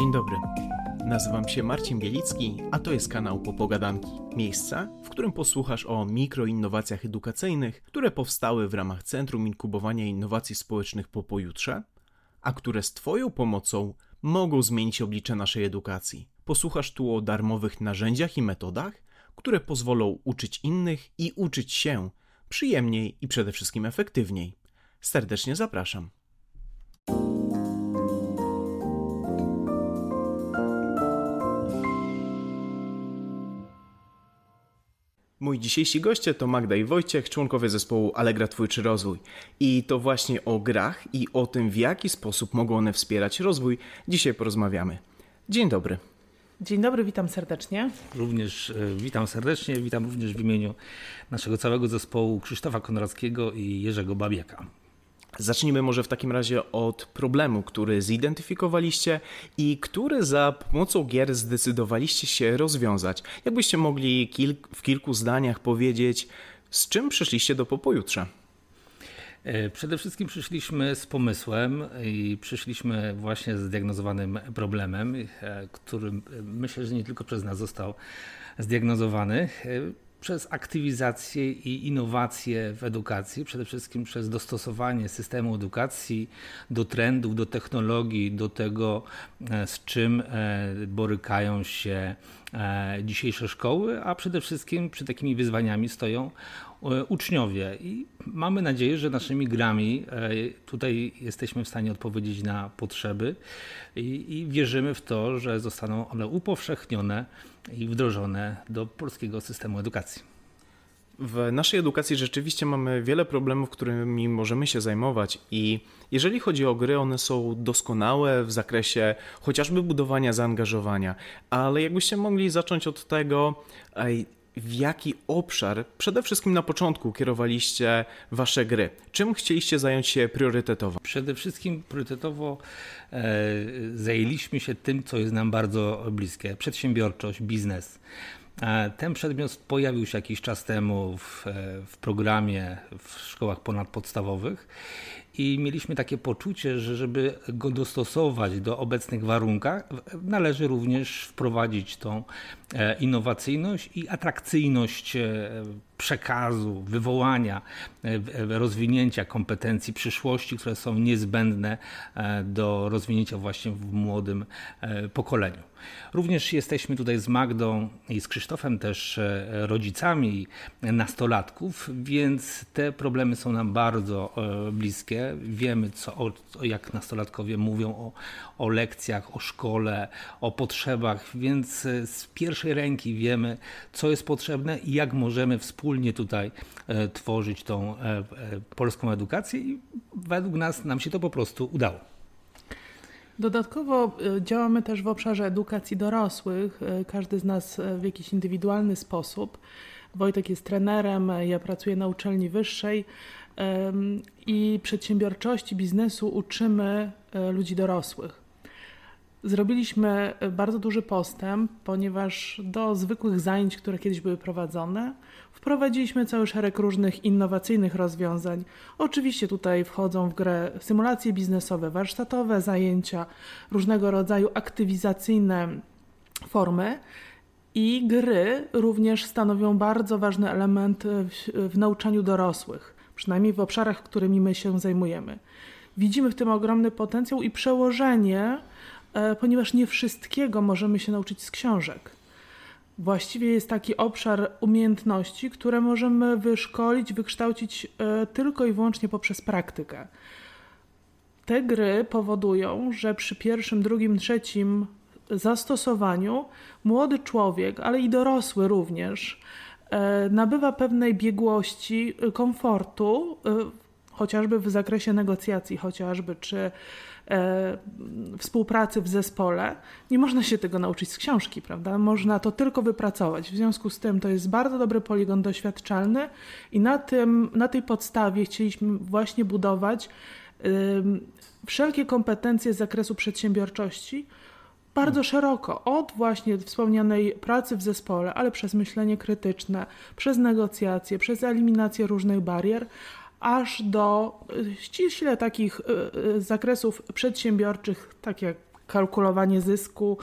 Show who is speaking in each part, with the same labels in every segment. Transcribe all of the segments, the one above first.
Speaker 1: Dzień dobry. Nazywam się Marcin Bielicki, a to jest kanał Popogadanki. Miejsca, w którym posłuchasz o mikroinnowacjach edukacyjnych, które powstały w ramach Centrum Inkubowania Innowacji Społecznych po pojutrze, a które z Twoją pomocą mogą zmienić oblicze naszej edukacji. Posłuchasz tu o darmowych narzędziach i metodach, które pozwolą uczyć innych i uczyć się przyjemniej i przede wszystkim efektywniej. Serdecznie zapraszam. Moi dzisiejsi goście to Magda i Wojciech, członkowie zespołu Allegra Twórczy Rozwój. I to właśnie o grach i o tym, w jaki sposób mogą one wspierać rozwój, dzisiaj porozmawiamy. Dzień dobry.
Speaker 2: Dzień dobry, witam serdecznie.
Speaker 3: Również e, witam serdecznie, witam również w imieniu naszego całego zespołu Krzysztofa Konrackiego i Jerzego Babiaka.
Speaker 1: Zacznijmy może w takim razie od problemu, który zidentyfikowaliście i który za pomocą gier zdecydowaliście się rozwiązać. Jakbyście mogli w kilku zdaniach powiedzieć, z czym przyszliście do popojutrze?
Speaker 3: E, przede wszystkim przyszliśmy z pomysłem i przyszliśmy właśnie z zdiagnozowanym problemem, e, który e, myślę, że nie tylko przez nas został zdiagnozowany przez aktywizację i innowacje w edukacji, przede wszystkim przez dostosowanie systemu edukacji do trendów, do technologii, do tego, e, z czym e, borykają się e, dzisiejsze szkoły, a przede wszystkim przed takimi wyzwaniami stoją uczniowie. I mamy nadzieję, że naszymi grami tutaj jesteśmy w stanie odpowiedzieć na potrzeby i, i wierzymy w to, że zostaną one upowszechnione i wdrożone do polskiego systemu edukacji.
Speaker 1: W naszej edukacji rzeczywiście mamy wiele problemów, którymi możemy się zajmować, i jeżeli chodzi o gry, one są doskonałe w zakresie chociażby budowania zaangażowania, ale jakbyście mogli zacząć od tego, w jaki obszar przede wszystkim na początku kierowaliście wasze gry? Czym chcieliście zająć się priorytetowo?
Speaker 3: Przede wszystkim priorytetowo e, zajęliśmy się tym, co jest nam bardzo bliskie: przedsiębiorczość, biznes. E, ten przedmiot pojawił się jakiś czas temu w, e, w programie w szkołach ponadpodstawowych i mieliśmy takie poczucie, że żeby go dostosować do obecnych warunków, należy również wprowadzić tą e, innowacyjność i atrakcyjność przekazu, wywołania, rozwinięcia kompetencji przyszłości, które są niezbędne do rozwinięcia właśnie w młodym pokoleniu. Również jesteśmy tutaj z Magdą i z Krzysztofem też e, rodzicami nastolatków, więc te problemy są nam bardzo e, Wiemy, co, o, jak nastolatkowie mówią o, o lekcjach, o szkole, o potrzebach, więc e, z pierwszej ręki wiemy, co jest potrzebne i jak możemy wspólnie tutaj tworzyć tą polską edukację i według nas nam się to po prostu udało.
Speaker 2: Dodatkowo działamy też w obszarze edukacji dorosłych, każdy z nas w jakiś indywidualny sposób. Wojtek jest trenerem, ja pracuję na uczelni wyższej i przedsiębiorczości, biznesu uczymy ludzi dorosłych. Zrobiliśmy bardzo duży postęp, ponieważ do zwykłych zajęć, które kiedyś były prowadzone, wprowadziliśmy cały szereg różnych innowacyjnych rozwiązań. Oczywiście tutaj wchodzą w grę symulacje biznesowe, warsztatowe zajęcia, różnego rodzaju aktywizacyjne formy. I gry również stanowią bardzo ważny element w, w nauczaniu dorosłych, przynajmniej w obszarach, którymi my się zajmujemy. Widzimy w tym ogromny potencjał i przełożenie E, ponieważ nie wszystkiego możemy się nauczyć z książek. Właściwie jest taki obszar umiejętności, które możemy wyszkolić, wykształcić e, tylko i wyłącznie poprzez praktykę. Te gry powodują, że przy pierwszym, drugim, trzecim zastosowaniu młody człowiek, ale i dorosły również, nabywa pewnej biegłości, komfortu, chociażby w zakresie negocjacji, chociażby czy e, współpracy w zespole, nie można się tego nauczyć z książki, prawda? Można to tylko wypracować. W związku z tym to jest bardzo dobry poligon doświadczalny i na, tym, na tej podstawie chcieliśmy właśnie budować e, wszelkie kompetencje z zakresu przedsiębiorczości, bardzo szeroko, od właśnie wspomnianej pracy w zespole, ale przez myślenie krytyczne, przez negocjacje, przez eliminację różnych barier, aż do y, ściśle takich y, y, zakresów przedsiębiorczych, tak jak kalkulowanie zysku,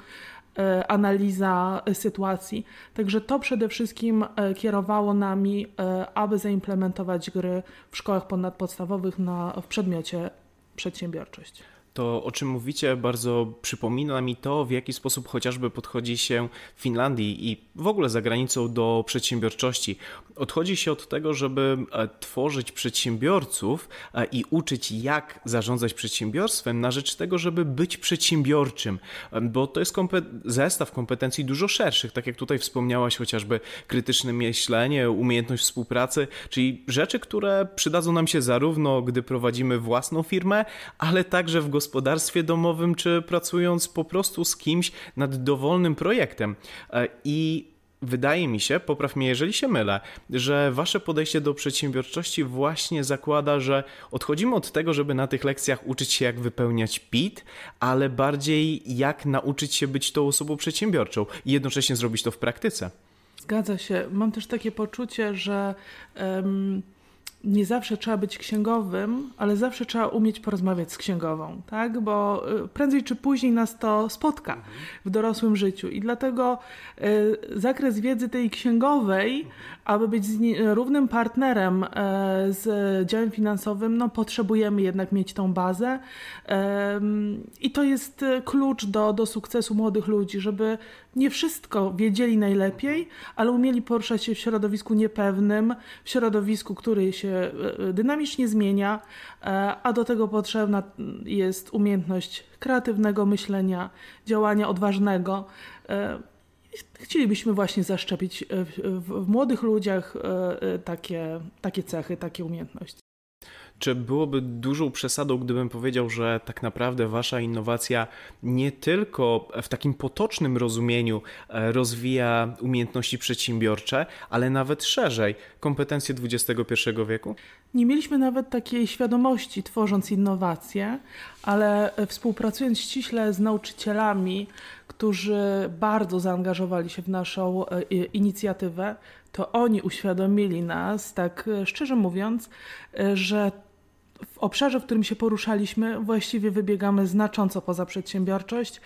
Speaker 2: analiza sytuacji. Także to przede wszystkim kierowało nami, aby zaimplementować gry w szkołach ponadpodstawowych na, w przedmiocie przedsiębiorczość
Speaker 1: to o czym mówicie bardzo przypomina mi to, w jaki sposób chociażby podchodzi się w Finlandii i w ogóle za granicą do przedsiębiorczości. Odchodzi się od tego, żeby e, tworzyć przedsiębiorców e, i uczyć, jak zarządzać przedsiębiorstwem, na rzecz tego, żeby być przedsiębiorczym, e, bo to jest zestaw kompetencji dużo szerszych, tak jak tutaj wspomniałaś, chociażby krytyczne myślenie, umiejętność współpracy, czyli rzeczy, które przydadzą nam się zarówno, gdy prowadzimy własną firmę, ale także w gospodarstwie domowym, czy pracując po prostu z kimś nad dowolnym projektem. I Wydaje mi się, popraw mnie jeżeli się mylę, że wasze podejście do przedsiębiorczości właśnie zakłada, że odchodzimy od tego, żeby na tych lekcjach uczyć się jak wypełniać PIT, ale bardziej jak nauczyć się być tą osobą przedsiębiorczą i jednocześnie zrobić to w praktyce.
Speaker 2: Zgadza się. Mam też takie poczucie, że. Um nie zawsze trzeba być księgowym, ale zawsze trzeba umieć porozmawiać z księgową, tak? Bo y, prędzej czy później nas to spotka w dorosłym życiu. I dlatego y, zakres wiedzy tej księgowej, aby być równym partnerem e, z działem finansowym, no potrzebujemy jednak mieć tą bazę. I to jest klucz do, do sukcesu młodych ludzi, żeby nie wszystko wiedzieli najlepiej, ale umieli poruszać się w środowisku niepewnym, w środowisku, który się e, e, dynamicznie zmienia, e, a do tego potrzebna jest umiejętność kreatywnego myślenia, działania odważnego. Chcielibyśmy właśnie zaszczepić w, w, w młodych ludziach takie, takie cechy, takie umiejętności.
Speaker 1: Czy byłoby dużą przesadą, gdybym powiedział, że tak naprawdę wasza innowacja nie tylko w takim potocznym rozumieniu e, rozwija umiejętności przedsiębiorcze, ale nawet szerzej kompetencje XXI wieku?
Speaker 2: Nie mieliśmy nawet takiej świadomości, tworząc innowacje, ale współpracując ściśle z nauczycielami, którzy bardzo zaangażowali się w naszą e, inicjatywę, to oni uświadomili nas, tak e, szczerze mówiąc, że w obszarze, w którym się poruszaliśmy, właściwie wybiegamy znacząco poza przedsiębiorczość.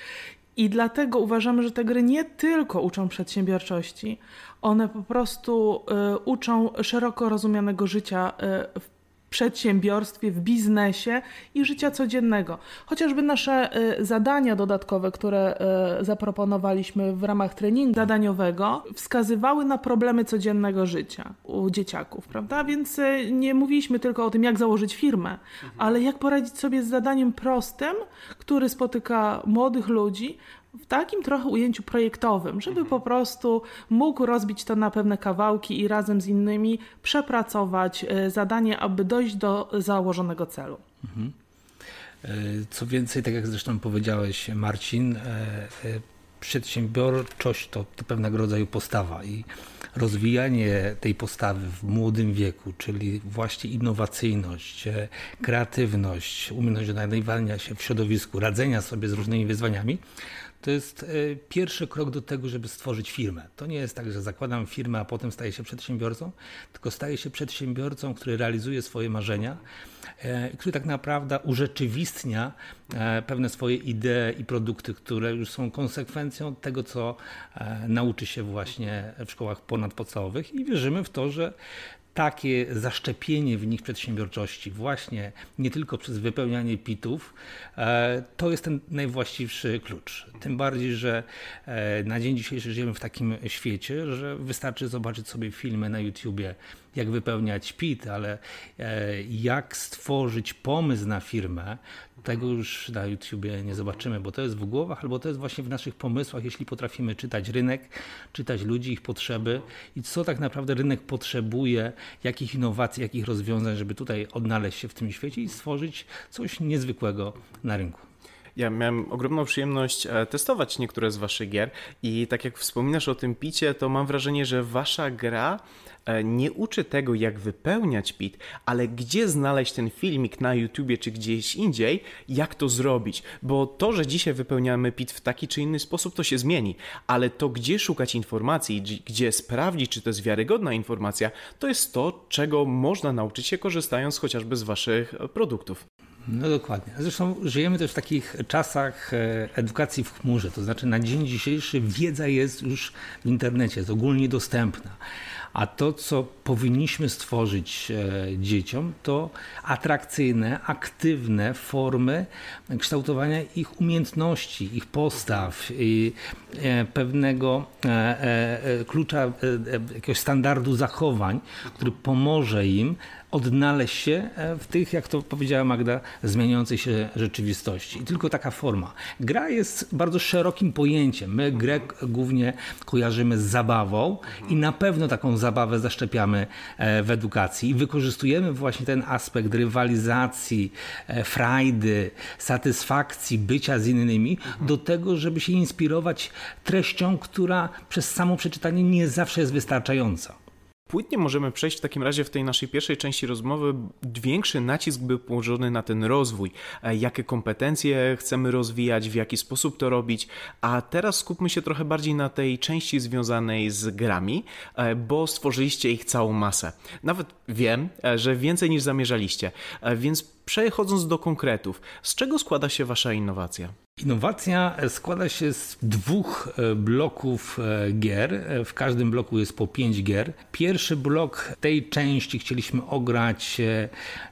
Speaker 2: I dlatego uważamy, że te gry nie tylko uczą przedsiębiorczości, one po prostu y, uczą szeroko rozumianego życia y, w przedsiębiorstwie, w biznesie i życia codziennego. Chociażby nasze y, zadania dodatkowe, które y, zaproponowaliśmy w ramach treningu zadaniowego, wskazywały na problemy codziennego życia u dzieciaków, prawda? Więc y, nie mówiliśmy tylko o tym, jak założyć firmę, mhm. ale jak poradzić sobie z zadaniem prostym, który spotyka młodych ludzi, w takim trochę ujęciu projektowym, żeby mhm. po prostu mógł rozbić to na pewne kawałki i razem z innymi przepracować e, zadanie, aby dojść do założonego celu. Mhm.
Speaker 3: E, co więcej, tak jak zresztą powiedziałeś, Marcin, e, przedsiębiorczość to pewnego rodzaju postawa i rozwijanie tej postawy w młodym wieku, czyli właśnie innowacyjność, kreatywność, umiejętność odnajdywania się w środowisku, radzenia sobie z różnymi wyzwaniami, to jest e, pierwszy krok do tego, żeby stworzyć firmę. To nie jest tak, że zakładam firmę, a potem staję się przedsiębiorcą, tylko staję się przedsiębiorcą, który realizuje swoje marzenia, który tak naprawdę urzeczywistnia e, pewne swoje idee i produkty, które już są konsekwencją tego, co nauczy się właśnie w szkołach ponadpodstawowych i wierzymy w to, że takie zaszczepienie w nich przedsiębiorczości, właśnie nie tylko przez wypełnianie pitów, e, to jest ten najwłaściwszy klucz. Tym bardziej, że e, na dzień dzisiejszy żyjemy w takim świecie, że wystarczy zobaczyć sobie filmy na YouTubie, jak wypełniać PIT, ale e, jak stworzyć pomysł na firmę, tego już na YouTubie nie zobaczymy, bo to jest w głowach, albo to jest właśnie w naszych pomysłach, jeśli potrafimy czytać rynek, czytać ludzi, ich potrzeby i co tak naprawdę rynek potrzebuje, jakich innowacji, jakich rozwiązań, żeby tutaj odnaleźć się w tym świecie i stworzyć coś niezwykłego na rynku.
Speaker 1: Ja miałem ogromną przyjemność e, testować niektóre z waszych gier i tak jak wspominasz o tym picie, to mam wrażenie, że wasza gra nie uczy tego, jak wypełniać PIT, ale gdzie znaleźć ten filmik na YouTubie czy gdzieś indziej, jak to zrobić. Bo to, że dzisiaj wypełniamy PIT w taki czy inny sposób, to się zmieni, ale to, gdzie szukać informacji, gdzie sprawdzić, czy to jest wiarygodna informacja, to jest to, czego można nauczyć się korzystając chociażby z Waszych produktów.
Speaker 3: No dokładnie. Zresztą żyjemy też w takich czasach e, edukacji w chmurze, to znaczy na dzień dzisiejszy wiedza jest już w internecie, jest ogólnie dostępna. A to, co powinniśmy stworzyć e, dzieciom, to atrakcyjne, aktywne formy kształtowania ich umiejętności, ich postaw, e, pewnego klucza, jakiegoś standardu zachowań, który pomoże im odnaleźć się e, w tych, jak to powiedziała Magda, zmieniającej się rzeczywistości. I tylko taka forma. Gra jest bardzo szerokim pojęciem. My grę głównie kojarzymy z zabawą i na pewno taką zabawę zaszczepiamy e, w edukacji i wykorzystujemy właśnie ten aspekt rywalizacji, e, frajdy, satysfakcji, bycia z innymi do tego, żeby się inspirować treścią, która przez samo przeczytanie nie zawsze jest wystarczająca.
Speaker 1: Płynnie możemy przejść w takim razie w tej naszej pierwszej części rozmowy. Większy nacisk był położony na ten rozwój, e, jakie kompetencje chcemy rozwijać, w jaki sposób to robić, a teraz skupmy się trochę bardziej na tej części związanej z grami, e, bo stworzyliście ich całą masę. Nawet wiem, e, że więcej niż zamierzaliście, więc przechodząc do konkretów, z czego składa się Wasza innowacja?
Speaker 3: Innowacja składa się z dwóch e, bloków e, gier. E, w każdym bloku jest po pięć gier. Pierwszy blok tej części chcieliśmy ograć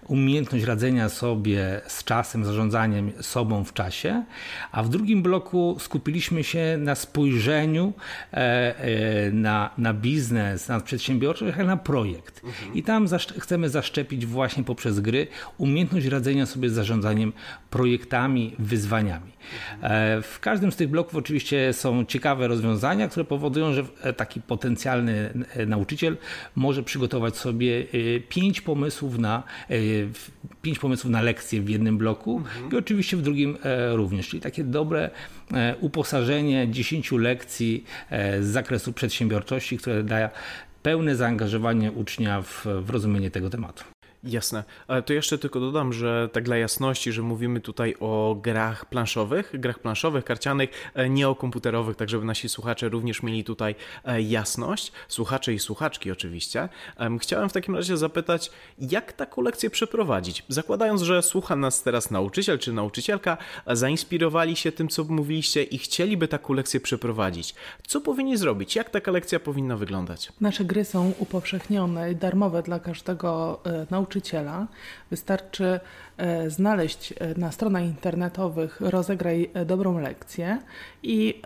Speaker 3: umiejętność radzenia sobie z czasem, zarządzaniem sobą w czasie, a w drugim bloku skupiliśmy się na spojrzeniu na, na biznes, na przedsiębiorczość, na projekt. Mhm. I tam chcemy zaszczepić właśnie poprzez gry umiejętność radzenia sobie z zarządzaniem projektami, wyzwaniami. E, w każdym z tych bloków oczywiście są ciekawe rozwiązania, które powodują, że e, taki potencjalny e, nauczyciel może przygotować sobie pięć pomysłów na, pięć pomysłów na lekcję w jednym bloku mhm. i oczywiście w drugim również. Czyli takie dobre uposażenie 10 lekcji z zakresu przedsiębiorczości, które daje pełne zaangażowanie ucznia w, w rozumienie tego tematu.
Speaker 1: Jasne. Ale to jeszcze tylko dodam, że tak dla jasności, że mówimy tutaj o grach planszowych, grach planszowych, karcianych, e, nie o komputerowych, tak żeby nasi słuchacze również mieli tutaj e, jasność. Słuchacze i słuchaczki oczywiście. Chciałem w takim razie zapytać, jak taką lekcję przeprowadzić? Zakładając, że słucha nas teraz nauczyciel czy nauczycielka, zainspirowali się tym, co mówiliście i chcieliby taką lekcję przeprowadzić. Co powinni zrobić? Jak taka lekcja powinna wyglądać?
Speaker 2: Nasze gry są upowszechnione i darmowe dla każdego e, nauczyciela nauczyciela. Wystarczy e, znaleźć e, na stronach internetowych rozegraj e, dobrą lekcję i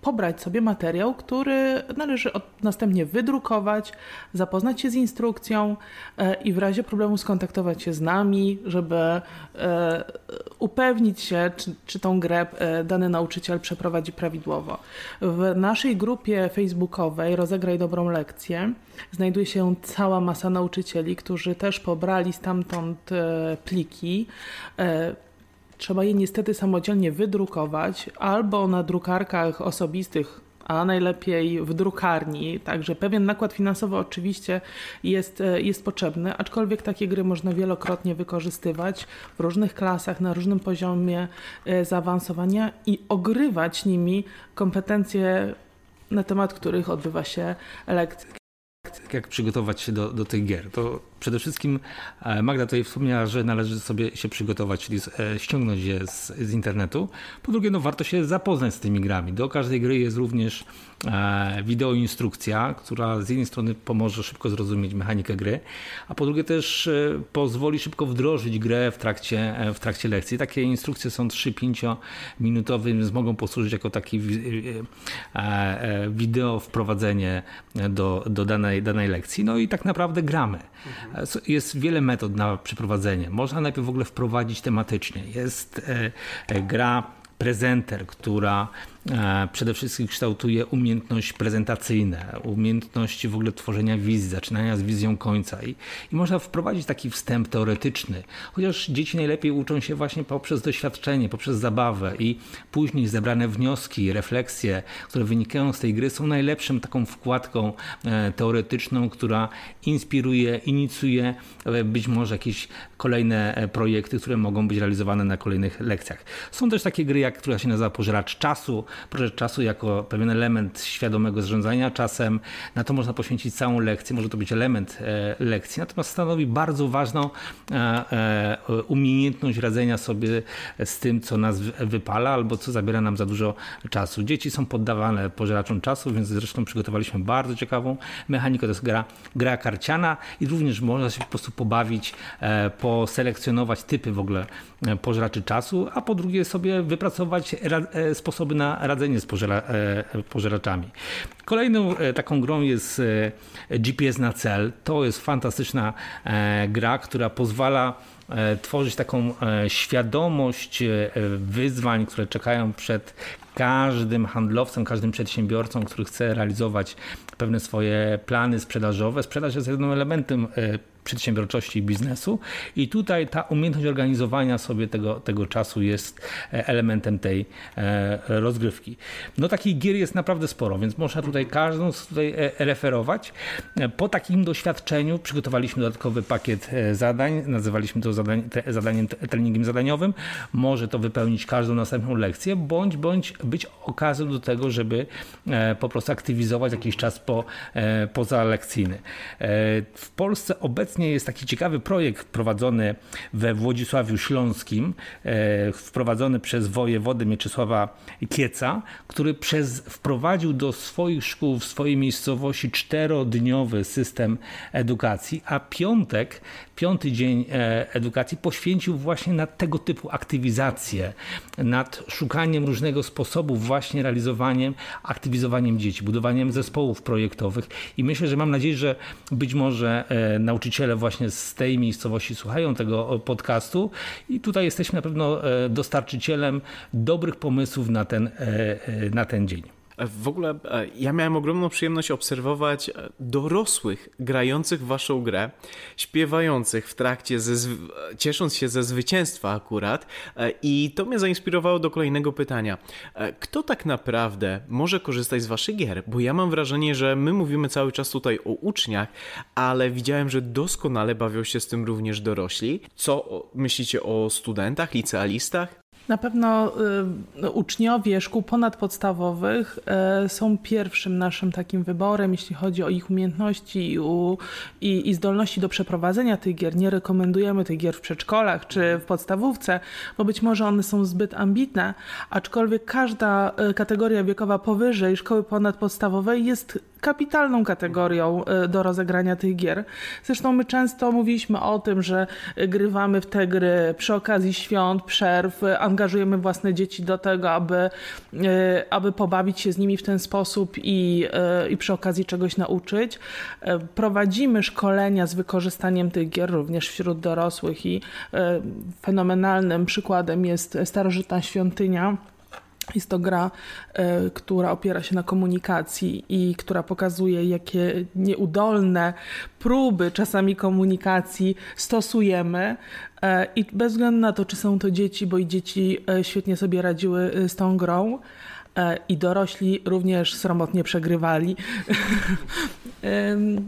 Speaker 2: pobrać sobie materiał, który należy następnie wydrukować, zapoznać się z instrukcją e, i w razie problemu skontaktować się z nami, żeby e, upewnić się, czy, czy tą grę e, dany nauczyciel przeprowadzi prawidłowo. W naszej grupie facebookowej Rozegraj dobrą lekcję znajduje się cała masa nauczycieli, którzy też pobrali stamtąd pliki Trzeba je niestety samodzielnie wydrukować albo na drukarkach osobistych, a najlepiej w drukarni. Także pewien nakład finansowy oczywiście jest, e, jest potrzebny, aczkolwiek takie gry można wielokrotnie wykorzystywać w różnych klasach, na różnym poziomie e, zaawansowania i ogrywać nimi kompetencje na temat których odbywa się lekcja.
Speaker 3: Jak przygotować się do, do tych gier? To Przede wszystkim e, Magda tutaj wspomniała, że należy sobie się przygotować, czyli e, ściągnąć je z, z, internetu. Po drugie, no warto się zapoznać z tymi grami. Do każdej gry jest również e, wideoinstrukcja, która z jednej strony pomoże szybko zrozumieć mechanikę gry, a po drugie też pozwoli szybko wdrożyć grę w trakcie, w trakcie lekcji. Takie instrukcje są 3-5 minutowe, więc mogą posłużyć jako taki wideo wprowadzenie do, do danej, danej lekcji. No i tak naprawdę gramy. Mhm. Jest wiele metod na przeprowadzenie. Można najpierw w ogóle wprowadzić tematycznie. Jest e, e, gra prezenter, która E, przede wszystkim kształtuje umiejętności prezentacyjne, umiejętności w ogóle tworzenia wizji, zaczynania z wizją końca i, i można wprowadzić taki wstęp teoretyczny, chociaż dzieci najlepiej uczą się właśnie poprzez doświadczenie, poprzez zabawę i później zebrane wnioski, refleksje, które wynikają z tej gry są najlepszą taką wkładką e, teoretyczną, która inspiruje, inicjuje e, być może jakieś kolejne projekty, które mogą być realizowane na kolejnych lekcjach. Są też takie gry, jak, która się nazywa Pożeracz Czasu, proces czasu jako pewien element świadomego zarządzania czasem. Na to można poświęcić całą lekcję, może to być element e, lekcji, natomiast stanowi bardzo ważną umiejętność radzenia sobie z tym, co nas wypala albo co zabiera nam za dużo czasu. Dzieci są poddawane pożeraczom czasu, więc zresztą przygotowaliśmy bardzo ciekawą mechanikę. To jest gra, gra karciana i również można się po prostu pobawić, e, poselekcjonować typy w ogóle e, pożeraczy czasu, a po drugie sobie wypracować e, sposoby na radzenie z pożera, pożeraczami. Kolejną taką grą jest GPS na cel. To jest fantastyczna gra, która pozwala tworzyć taką świadomość wyzwań, które czekają przed każdym handlowcem, każdym przedsiębiorcą, który chce realizować pewne swoje plany sprzedażowe. Sprzedaż jest jednym elementem e, przedsiębiorczości i biznesu. I tutaj ta umiejętność organizowania sobie tego, tego czasu jest e, elementem tej e, rozgrywki. No takich gier jest naprawdę sporo, więc można tutaj każdą tutaj referować. Po takim doświadczeniu przygotowaliśmy dodatkowy pakiet zadań, nazywaliśmy to zadań, zadaniem, treningiem zadaniowym. Może to wypełnić każdą następną lekcję, bądź, bądź być okazją do tego, żeby po prostu aktywizować jakiś czas po, pozalekcyjny. W Polsce obecnie jest taki ciekawy projekt prowadzony we Włodzisławiu Śląskim, e, wprowadzony przez wojewodę Mieczysława Kieca, który przez, wprowadził do swoich szkół w swojej miejscowości czterodniowy system edukacji, a piątek, piąty dzień e, edukacji poświęcił właśnie na tego typu aktywizację, nad szukaniem różnego sposobów właśnie realizowaniem, aktywizowaniem dzieci, budowaniem zespołów projektowych i myślę, że mam nadzieję, że być może e, nauczyciele właśnie z tej miejscowości słuchają tego podcastu i tutaj jesteśmy na pewno e, dostarczycielem dobrych pomysłów na ten, na ten dzień.
Speaker 1: W ogóle e, ja miałem ogromną przyjemność obserwować e, dorosłych grających waszą grę, śpiewających w trakcie, ze, ciesząc się ze zwycięstwa akurat e, i to mnie zainspirowało do kolejnego pytania. Kto tak naprawdę może korzystać z waszych gier? Bo ja mam wrażenie, że my mówimy cały czas tutaj o uczniach, ale widziałem, że doskonale bawią się z tym również dorośli. Co myślicie o studentach, licealistach?
Speaker 2: Na pewno y, uczniowie szkół ponadpodstawowych y, są pierwszym naszym takim wyborem, jeśli chodzi o ich umiejętności i, u, i, i, zdolności do przeprowadzenia tych gier. Nie rekomendujemy tych gier w przedszkolach czy w podstawówce, bo być może one są zbyt ambitne, aczkolwiek każda y, kategoria wiekowa powyżej szkoły ponadpodstawowej jest kapitalną kategorią e, do rozegrania tych gier. Zresztą my często mówiliśmy o tym, że grywamy w te gry przy okazji świąt, przerw, angażujemy własne dzieci do tego, aby, e, aby pobawić się z nimi w ten sposób i, e, i przy okazji czegoś nauczyć. Prowadzimy szkolenia z wykorzystaniem tych gier również wśród dorosłych i fenomenalnym przykładem jest starożytna świątynia jest to gra, e, która opiera się na komunikacji i która pokazuje, jakie nieudolne próby czasami komunikacji stosujemy. E, I bez względu na to, czy są to dzieci, bo i dzieci e, świetnie sobie radziły z tą grą, i dorośli również sromotnie przegrywali.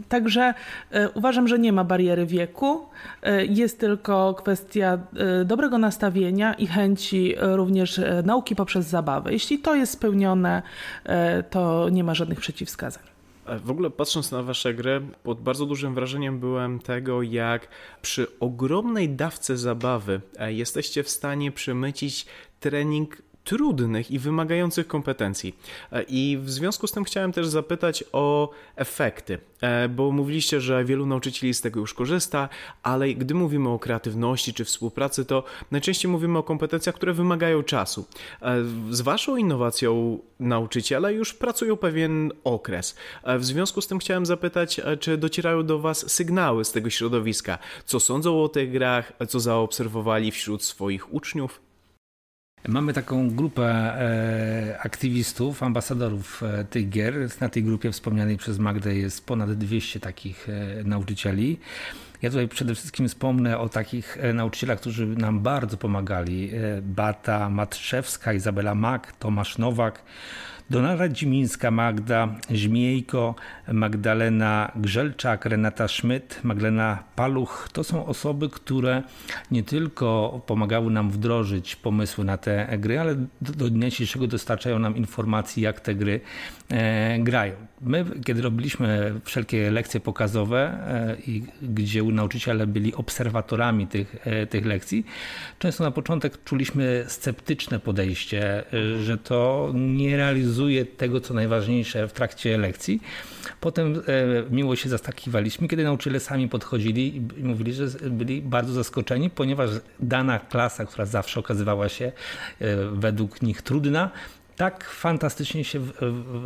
Speaker 2: Także e, uważam, że nie ma bariery wieku. E, jest tylko kwestia e, dobrego nastawienia i chęci również nauki poprzez zabawę. Jeśli to jest spełnione, to nie ma żadnych przeciwwskazań.
Speaker 1: W ogóle patrząc na wasze gry, pod bardzo dużym wrażeniem byłem tego, jak przy ogromnej dawce zabawy jesteście w stanie przemycić trening trudnych i wymagających kompetencji. E, I w związku z tym chciałem też zapytać o efekty, e, bo mówiliście, że wielu nauczycieli z tego już korzysta, ale gdy mówimy o kreatywności czy współpracy, to najczęściej mówimy o kompetencjach, które wymagają czasu. E, z waszą innowacją nauczyciele już pracują pewien okres. W związku z tym chciałem zapytać, czy docierają do was sygnały z tego środowiska, co sądzą o tych grach, co zaobserwowali wśród swoich uczniów?
Speaker 3: Mamy taką grupę e, aktywistów, ambasadorów e, tych gier. Na tej grupie wspomnianej przez Magdę jest ponad 200 takich e, nauczycieli. Ja tutaj przede wszystkim wspomnę o takich nauczycielach, którzy nam bardzo pomagali. Bata Matrzewska, Izabela Mak, Tomasz Nowak, Donara Dzimińska, Magda Żmiejko, Magdalena Grzelczak, Renata Szmyt, Magdalena Paluch. To są osoby, które nie tylko pomagały nam wdrożyć pomysły na te gry, ale do, dnia dzisiejszego dostarczają nam informacji, jak te gry e, grają. My, kiedy robiliśmy wszelkie lekcje pokazowe, e, i gdzie nauczyciele byli obserwatorami tych, e, tych lekcji, często na początek czuliśmy sceptyczne podejście, e, że to nie realizuje tego, co najważniejsze w trakcie lekcji. Potem miło się zastakiwaliśmy, kiedy nauczyciele sami podchodzili i mówili, że byli bardzo zaskoczeni, ponieważ dana klasa, która zawsze okazywała się według nich trudna, tak fantastycznie się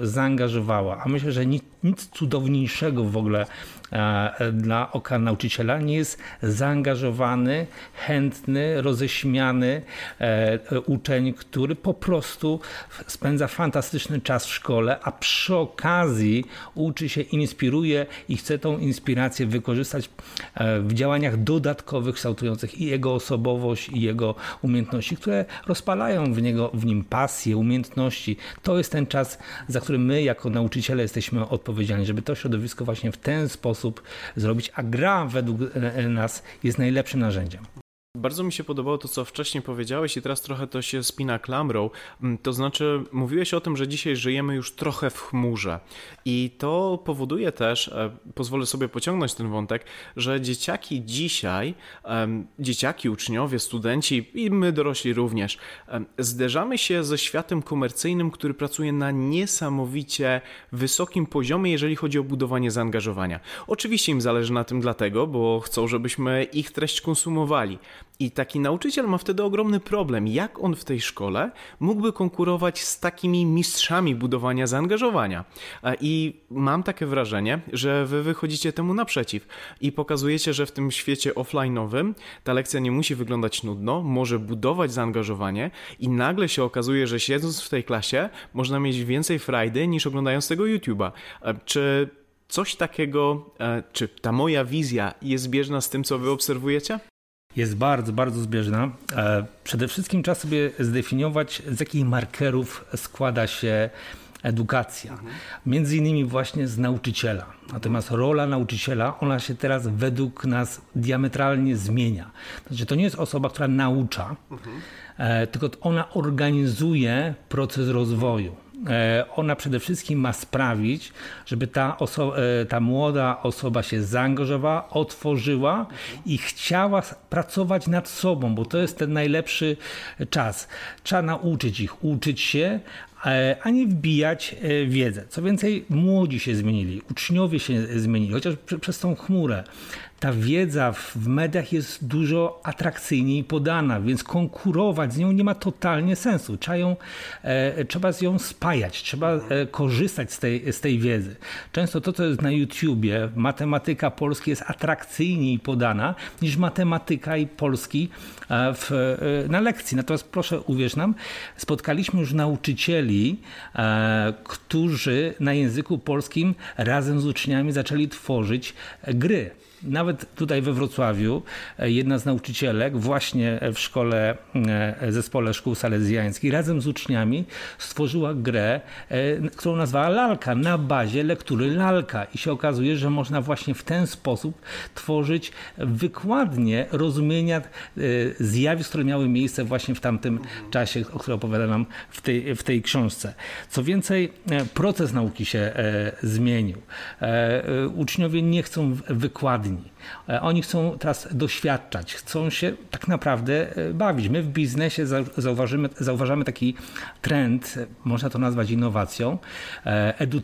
Speaker 3: zaangażowała. A myślę, że nic, nic cudowniejszego w ogóle E, dla oka nauczyciela, nie jest zaangażowany, chętny, roześmiany e, uczeń, który po prostu spędza fantastyczny czas w szkole, a przy okazji uczy się, inspiruje i chce tą inspirację wykorzystać e, w działaniach dodatkowych, kształtujących i jego osobowość, i jego umiejętności, które rozpalają w, niego, w nim pasję, umiejętności. To jest ten czas, za który my jako nauczyciele jesteśmy odpowiedzialni, żeby to środowisko właśnie w ten sposób zrobić, a gra według nas jest najlepszym narzędziem.
Speaker 1: Bardzo mi się podobało to, co wcześniej powiedziałeś, i teraz trochę to się spina klamrą. Mm, to znaczy, mówiłeś o tym, że dzisiaj żyjemy już trochę w chmurze, i to powoduje też, e, pozwolę sobie pociągnąć ten wątek, że dzieciaki dzisiaj, dzieciaki, uczniowie, studenci i my dorośli również, zderzamy się ze światem komercyjnym, który pracuje na niesamowicie wysokim poziomie, jeżeli chodzi o budowanie zaangażowania. Oczywiście im zależy na tym dlatego, bo chcą, żebyśmy ich treść konsumowali. I taki nauczyciel ma wtedy ogromny problem, jak on w tej szkole mógłby konkurować z takimi mistrzami budowania zaangażowania. I mam takie wrażenie, że wy wychodzicie temu naprzeciw i pokazujecie, że w tym świecie offline'owym ta lekcja nie musi wyglądać nudno, może budować zaangażowanie i nagle się okazuje, że siedząc w tej klasie można mieć więcej frajdy niż oglądając tego YouTube'a. Czy coś takiego, e, czy ta moja wizja jest zbieżna z tym, co wy obserwujecie?
Speaker 3: Jest bardzo, bardzo zbieżna. E, przede wszystkim trzeba sobie zdefiniować, z jakich markerów składa się edukacja. Między innymi właśnie z nauczyciela. Natomiast rola nauczyciela, ona się teraz według nas diametralnie zmienia. Znaczy, to nie jest osoba, która naucza, mhm. tylko ona organizuje proces rozwoju. E, ona przede wszystkim ma sprawić, żeby ta, e, ta młoda osoba się zaangażowała, otworzyła i chciała pracować nad sobą, bo to jest ten najlepszy czas. Trzeba nauczyć ich, uczyć się, e, a nie wbijać wiedzę. Co więcej, młodzi się zmienili, uczniowie się zmienili, chociaż przez tą chmurę ta wiedza w mediach jest dużo atrakcyjniej podana, więc konkurować z nią nie ma totalnie sensu. Trzeba, ją, e, trzeba z ją spajać, trzeba e, korzystać z tej, z tej wiedzy. Często to, co jest na YouTubie, matematyka polski jest atrakcyjniej podana niż matematyka i polski e, w, na lekcji. Natomiast proszę uwierz nam, spotkaliśmy już nauczycieli, którzy na języku polskim razem z uczniami zaczęli tworzyć gry nawet tutaj we Wrocławiu e, jedna z nauczycielek właśnie w szkole, e, zespole szkół salezjańskich razem z uczniami stworzyła grę, e, którą nazwała Lalka na bazie lektury Lalka i się okazuje, że można właśnie w ten sposób tworzyć wykładnie rozumienia zjawisk, które miały miejsce właśnie w tamtym czasie, o którym opowiada nam w tej, w tej książce. Co więcej, proces nauki się zmienił. Uczniowie nie chcą wykładni E, oni chcą teraz doświadczać, chcą się tak naprawdę e, bawić. My w biznesie zauważymy, zauważamy taki trend, można to nazwać innowacją, e, edu,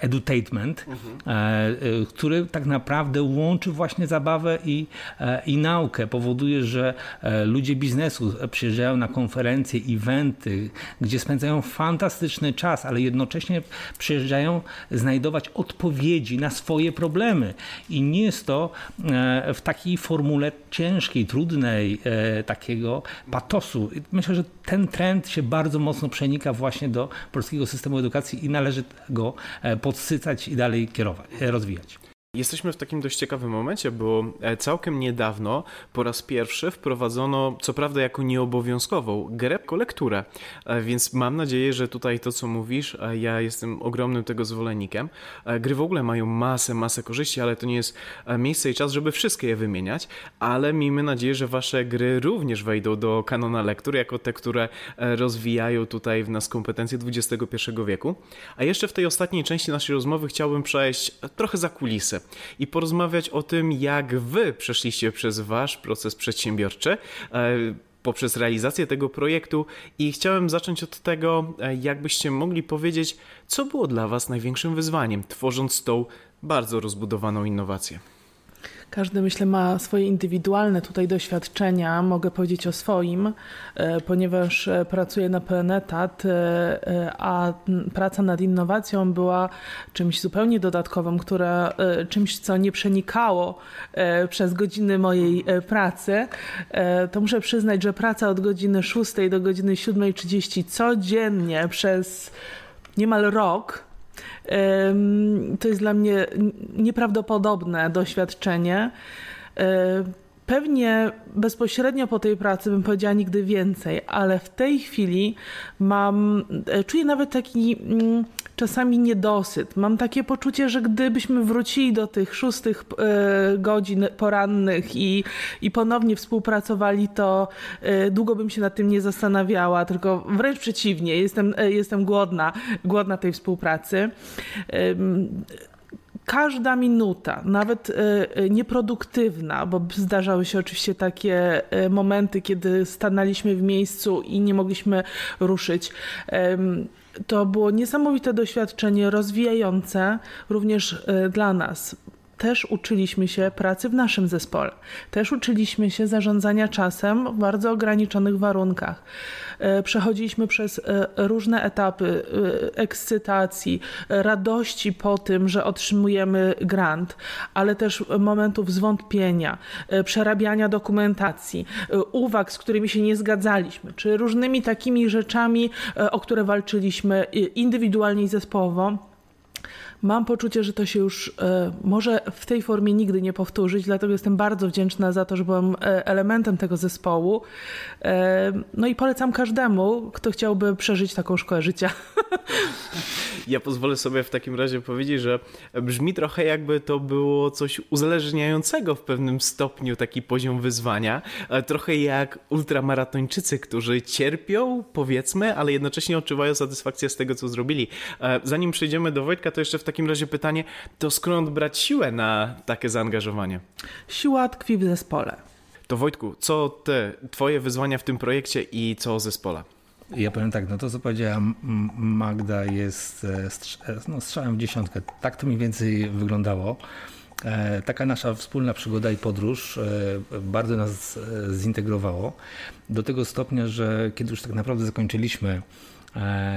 Speaker 3: edutainment, mhm. który tak naprawdę łączy właśnie zabawę i, i naukę. Powoduje, że ludzie biznesu przyjeżdżają na konferencje, eventy, gdzie spędzają fantastyczny czas, ale jednocześnie przyjeżdżają znajdować odpowiedzi na swoje problemy. I nie jest to E, w takiej formule ciężkiej, trudnej, e, takiego patosu. Myślę, że ten trend się bardzo mocno przenika właśnie do polskiego systemu edukacji i należy go e, podsycać i dalej kierować, rozwijać.
Speaker 1: Jesteśmy w takim dość ciekawym momencie, bo e, całkiem niedawno po raz pierwszy wprowadzono, co prawda jako nieobowiązkową, grę kolekturę, e, więc mam nadzieję, że tutaj to, co mówisz, e, ja jestem ogromnym tego zwolennikiem. Gry w ogóle mają masę, masę korzyści, ale to nie jest miejsce i czas, żeby wszystkie je wymieniać, ale miejmy nadzieję, że wasze gry również wejdą do kanona lektur, jako te, które rozwijają tutaj w nas kompetencje XXI wieku. A jeszcze w tej ostatniej części naszej rozmowy chciałbym przejść trochę za kulisy i porozmawiać o tym, jak wy przeszliście przez wasz proces przedsiębiorczy e, poprzez realizację tego projektu i chciałem zacząć od tego, e, jakbyście mogli powiedzieć, co było dla Was największym wyzwaniem, tworząc tą bardzo rozbudowaną innowację.
Speaker 2: Każdy, myślę, ma swoje indywidualne tutaj doświadczenia. Mogę powiedzieć o swoim, e, ponieważ e, pracuję na pełen etat, e, a praca nad innowacją była czymś zupełnie dodatkowym, które, czymś, co nie przenikało przez godziny mojej pracy. To muszę przyznać, że praca od godziny 6 do godziny 7.30 codziennie przez niemal rok to jest dla mnie nieprawdopodobne doświadczenie. Pewnie bezpośrednio po tej pracy bym powiedziała nigdy więcej, ale w tej chwili mam, e, czuję nawet taki mm, czasami niedosyt. Mam takie poczucie, że gdybyśmy wrócili do tych szóstych e, godzin porannych i, i ponownie współpracowali, to e, długo bym się nad tym nie zastanawiała, tylko wręcz przeciwnie, jestem, jestem głodna, głodna tej współpracy każda minuta, nawet e, e, nieproduktywna, bo zdarzały się oczywiście takie e, momenty, kiedy stanęliśmy w miejscu i nie mogliśmy ruszyć. To było niesamowite doświadczenie, rozwijające również dla nas też uczyliśmy się pracy w naszym zespole. Też uczyliśmy się zarządzania czasem w bardzo ograniczonych warunkach. E, przechodziliśmy przez e, różne etapy e, ekscytacji, radości po tym, że otrzymujemy grant, ale też momentów zwątpienia, przerabiania dokumentacji, uwag, z którymi się nie zgadzaliśmy, czy różnymi takimi rzeczami, o które walczyliśmy indywidualnie i zespołowo Mam poczucie, że to się już e, może w tej formie nigdy nie powtórzyć, dlatego jestem bardzo wdzięczna za to, że byłam e, elementem tego zespołu. E, no i polecam każdemu, kto chciałby przeżyć taką szkołę życia.
Speaker 1: Ja pozwolę sobie w takim razie powiedzieć, że brzmi trochę jakby to było coś uzależniającego w pewnym stopniu taki poziom wyzwania. Trochę jak ultramaratończycy, którzy cierpią, powiedzmy, ale jednocześnie odczuwają satysfakcję z tego, co zrobili. Zanim przejdziemy do Wojtka, to jeszcze w takim razie pytanie, to skąd brać siłę na takie zaangażowanie?
Speaker 2: Siła tkwi w zespole.
Speaker 1: To Wojtku, co ty, twoje wyzwania w tym projekcie i co o zespole?
Speaker 3: Ja powiem tak, no to co powiedziała Magda jest e, e, no, strzałem w dziesiątkę. Tak to mniej więcej wyglądało. E, taka nasza wspólna przygoda i podróż bardzo nas zintegrowało do tego stopnia, że kiedy już tak naprawdę zakończyliśmy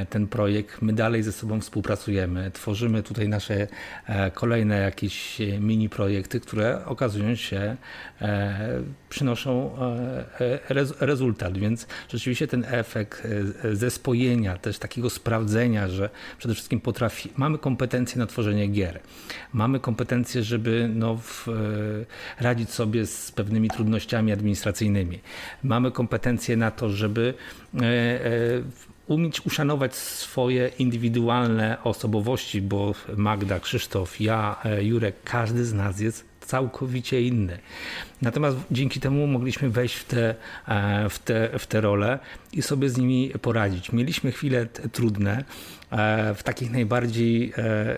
Speaker 3: ten projekt. My dalej ze sobą współpracujemy, tworzymy tutaj nasze e, kolejne jakieś mini projekty, które okazują się, e, przynoszą rezultat, więc rzeczywiście ten efekt zespojenia, też takiego sprawdzenia, że przede wszystkim potrafi, mamy kompetencje na tworzenie gier, mamy kompetencje, żeby no, w, radzić sobie z pewnymi trudnościami administracyjnymi, mamy kompetencje na to, żeby umieć uszanować swoje indywidualne osobowości, bo Magda, Krzysztof, ja, e, Jurek, każdy z nas jest całkowicie inny. Natomiast dzięki temu mogliśmy wejść w te, e, w te, w te role i sobie z nimi poradzić. Mieliśmy chwile trudne, w takich najbardziej e, e,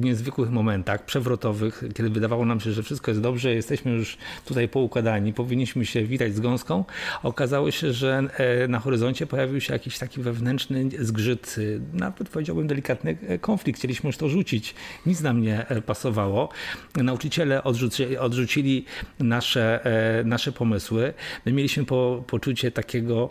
Speaker 3: niezwykłych momentach, przewrotowych, kiedy wydawało nam się, że wszystko jest dobrze, jesteśmy już tutaj poukładani, powinniśmy się witać z gąską. Okazało się, że na horyzoncie pojawił się jakiś taki wewnętrzny zgrzyt, nawet powiedziałbym delikatny konflikt. Chcieliśmy już to rzucić. Nic nam nie pasowało. Nauczyciele odrzuci, odrzucili nasze, nasze pomysły. My mieliśmy po, poczucie takiego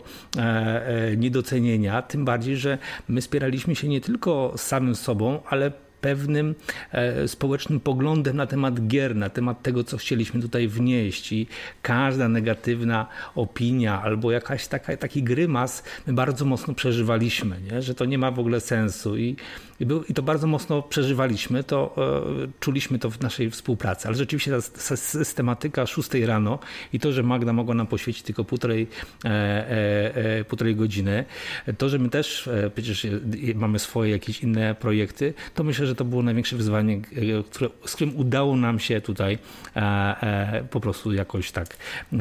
Speaker 3: niedocenienia, tym bardziej, że my spieraliśmy się nie tylko samym sobą, ale pewnym e, społecznym poglądem na temat gier, na temat tego, co chcieliśmy tutaj wnieść i każda negatywna opinia albo jakaś taka, taki grymas my bardzo mocno przeżywaliśmy, nie? że to nie ma w ogóle sensu i, i, był, i to bardzo mocno przeżywaliśmy, to e, czuliśmy to w naszej współpracy, ale rzeczywiście ta systematyka 6 rano i to, że Magda mogła nam poświęcić tylko półtorej, e, e, e, półtorej godziny, to, że my też e, przecież mamy swoje jakieś inne projekty, to myślę, że to było największe wyzwanie, które, z którym udało nam się tutaj po prostu jakoś tak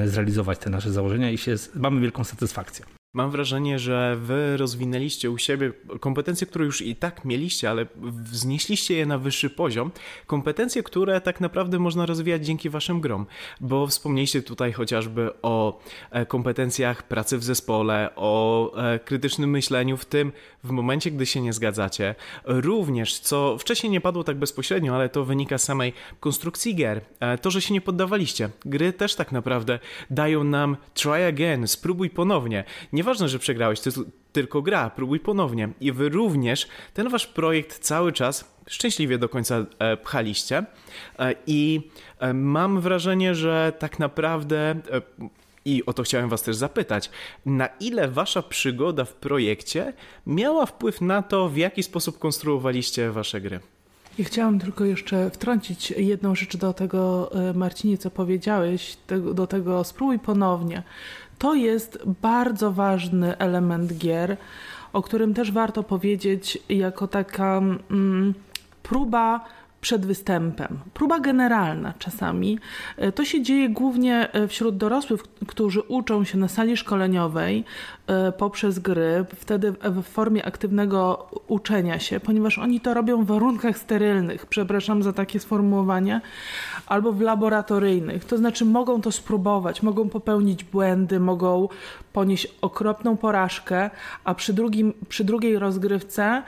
Speaker 3: zrealizować te nasze założenia i się, mamy wielką satysfakcję.
Speaker 1: Mam wrażenie, że wy rozwinęliście u siebie kompetencje, które już i tak mieliście, ale wznieśliście je na wyższy poziom. Kompetencje, które tak naprawdę można rozwijać dzięki waszym grom, bo wspomnieliście tutaj chociażby o e, kompetencjach pracy w zespole, o e, krytycznym myśleniu, w tym w momencie, gdy się nie zgadzacie. Również, co wcześniej nie padło tak bezpośrednio, ale to wynika z samej konstrukcji gier, e, to, że się nie poddawaliście. Gry też tak naprawdę dają nam try again, spróbuj ponownie Nieważne, że przegrałeś, to jest tylko gra, próbuj ponownie. I wy również ten wasz projekt cały czas szczęśliwie do końca e, pchaliście. E, I e, mam wrażenie, że tak naprawdę. I o to chciałem Was też zapytać, na ile Wasza przygoda w projekcie miała wpływ na to, w jaki sposób konstruowaliście Wasze gry?
Speaker 2: Ja chciałam tylko jeszcze wtrącić jedną rzecz do tego, Marcinie, co powiedziałeś, do tego spróbuj ponownie. To jest bardzo ważny element gier, o którym też warto powiedzieć jako taka mm, próba przed występem. Próba generalna czasami. E, to się dzieje głównie e, wśród dorosłych, którzy uczą się na sali szkoleniowej e, poprzez gry, wtedy w formie aktywnego uczenia się, ponieważ oni to robią w warunkach sterylnych, przepraszam za takie sformułowanie, albo w laboratoryjnych. To znaczy mogą to spróbować, mogą popełnić błędy, mogą ponieść okropną porażkę, a przy, drugim, przy drugiej rozgrywce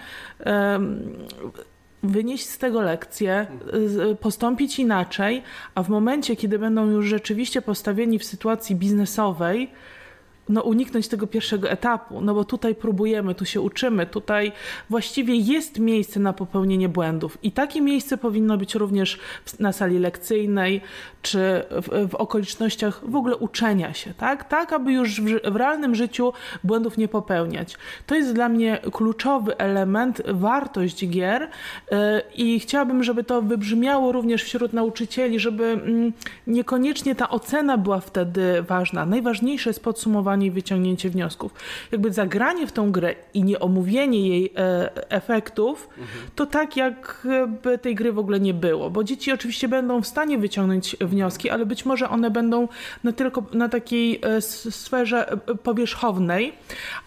Speaker 2: wynieść z tego lekcję, postąpić inaczej, a w momencie, kiedy będą już rzeczywiście postawieni w sytuacji biznesowej, no, uniknąć tego pierwszego etapu, no bo tutaj próbujemy, tu się uczymy, tutaj właściwie jest miejsce na popełnienie błędów. I takie miejsce powinno być również na sali lekcyjnej czy w, w okolicznościach w ogóle uczenia się, tak? Tak, aby już w, w realnym życiu błędów nie popełniać. To jest dla mnie kluczowy element, wartość gier yy, i chciałabym, żeby to wybrzmiało również wśród nauczycieli, żeby mm, niekoniecznie ta ocena była wtedy ważna. Najważniejsze jest podsumowanie i wyciągnięcie wniosków. Jakby zagranie w tą grę i nie omówienie jej e, efektów, mhm. to tak jakby tej gry w ogóle nie było, bo dzieci oczywiście będą w stanie wyciągnąć wnioski, ale być może one będą na tylko na takiej e, sferze e, powierzchownej,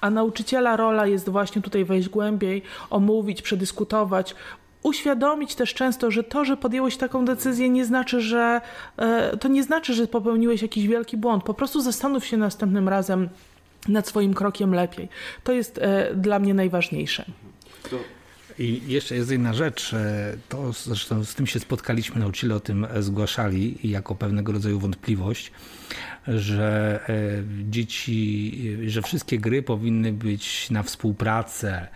Speaker 2: a nauczyciela rola jest właśnie tutaj wejść głębiej, omówić, przedyskutować, uświadomić też często, że to, że podjęłeś taką decyzję, nie znaczy, że e, to nie znaczy, że popełniłeś jakiś wielki błąd. Po prostu zastanów się następnym razem nad swoim krokiem lepiej. To jest dla mnie najważniejsze.
Speaker 3: I jeszcze jest jedna rzecz, e, to zresztą z tym się spotkaliśmy, nauczyciele o tym zgłaszali jako pewnego rodzaju wątpliwość, że dzieci, że wszystkie gry powinny być na współpracę,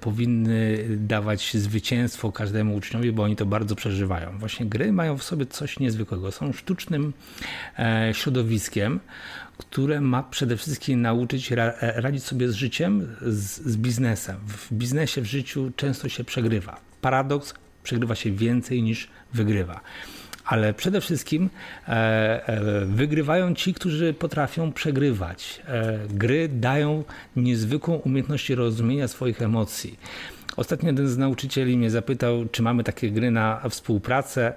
Speaker 3: powinny dawać zwycięstwo każdemu uczniowi, bo oni to bardzo przeżywają. Właśnie gry mają w sobie coś niezwykłego. Są sztucznym e, środowiskiem, które ma przede wszystkim nauczyć radzić sobie z życiem, z, z biznesem. W biznesie, w życiu często się przegrywa. Paradoks, przegrywa się więcej niż wygrywa ale przede wszystkim e, e, wygrywają ci, którzy potrafią przegrywać. E, gry dają niezwykłą umiejętność rozumienia swoich emocji. Ostatnio jeden z nauczycieli mnie zapytał, czy mamy takie gry na współpracę,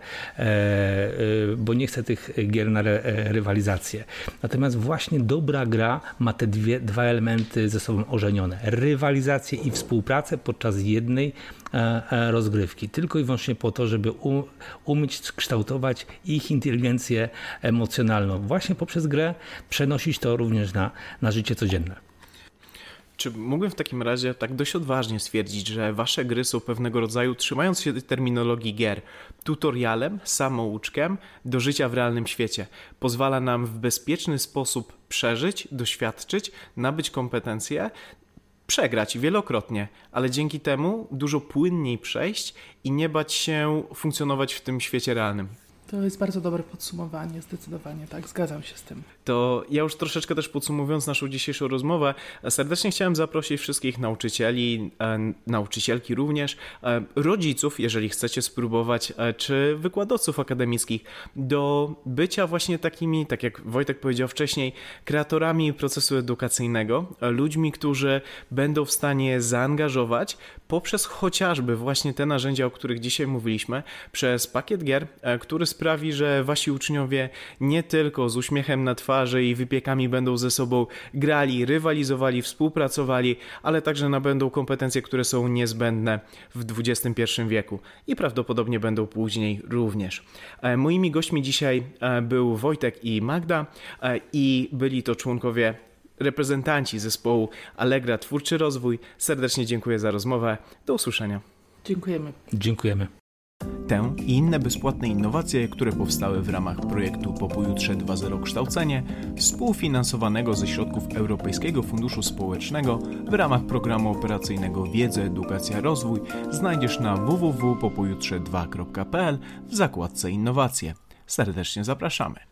Speaker 3: bo nie chcę tych gier na rywalizację. Natomiast właśnie dobra gra ma te dwie, dwa elementy ze sobą ożenione. Rywalizację i współpracę podczas jednej E, e, rozgrywki, tylko i wyłącznie po to, żeby umieć kształtować ich inteligencję emocjonalną. Właśnie poprzez grę przenosić to również na, na życie codzienne.
Speaker 1: Czy mógłbym w takim razie tak dość odważnie stwierdzić, że wasze gry są pewnego rodzaju, trzymając się terminologii gier, tutorialem, samouczkiem do życia w realnym świecie? Pozwala nam w bezpieczny sposób przeżyć, doświadczyć, nabyć kompetencje, przegrać wielokrotnie, ale dzięki temu dużo płynniej przejść i nie bać się funkcjonować w tym świecie realnym.
Speaker 2: To jest bardzo dobre podsumowanie, zdecydowanie tak, zgadzam się z tym.
Speaker 1: To ja już troszeczkę też podsumowując naszą dzisiejszą rozmowę, serdecznie chciałem zaprosić wszystkich nauczycieli, e, nauczycielki również, e, rodziców, jeżeli chcecie spróbować, e, czy wykładowców akademickich do bycia właśnie takimi, tak jak Wojtek powiedział wcześniej, kreatorami procesu edukacyjnego, ludźmi, którzy będą w stanie zaangażować poprzez chociażby właśnie te narzędzia, o których dzisiaj mówiliśmy, przez pakiet gier, który sprawi, że wasi uczniowie nie tylko z uśmiechem na twarzy i wypiekami będą ze sobą grali, rywalizowali, współpracowali, ale także nabędą kompetencje, które są niezbędne w XXI wieku i prawdopodobnie będą później również. E, moimi gośćmi dzisiaj e, był Wojtek i Magda e, i byli to członkowie reprezentanci zespołu Allegra Twórczy Rozwój. Serdecznie dziękuję za rozmowę. Do usłyszenia.
Speaker 2: Dziękujemy.
Speaker 3: Dziękujemy.
Speaker 1: Tę i inne bezpłatne innowacje, które powstały w ramach projektu Po pojutrze 2.0 Kształcenie, współfinansowanego ze środków Europejskiego Funduszu Społecznego w ramach programu operacyjnego Wiedza, Edukacja, Rozwój, znajdziesz na www.popojutrze2.pl w zakładce Innowacje. Serdecznie zapraszamy.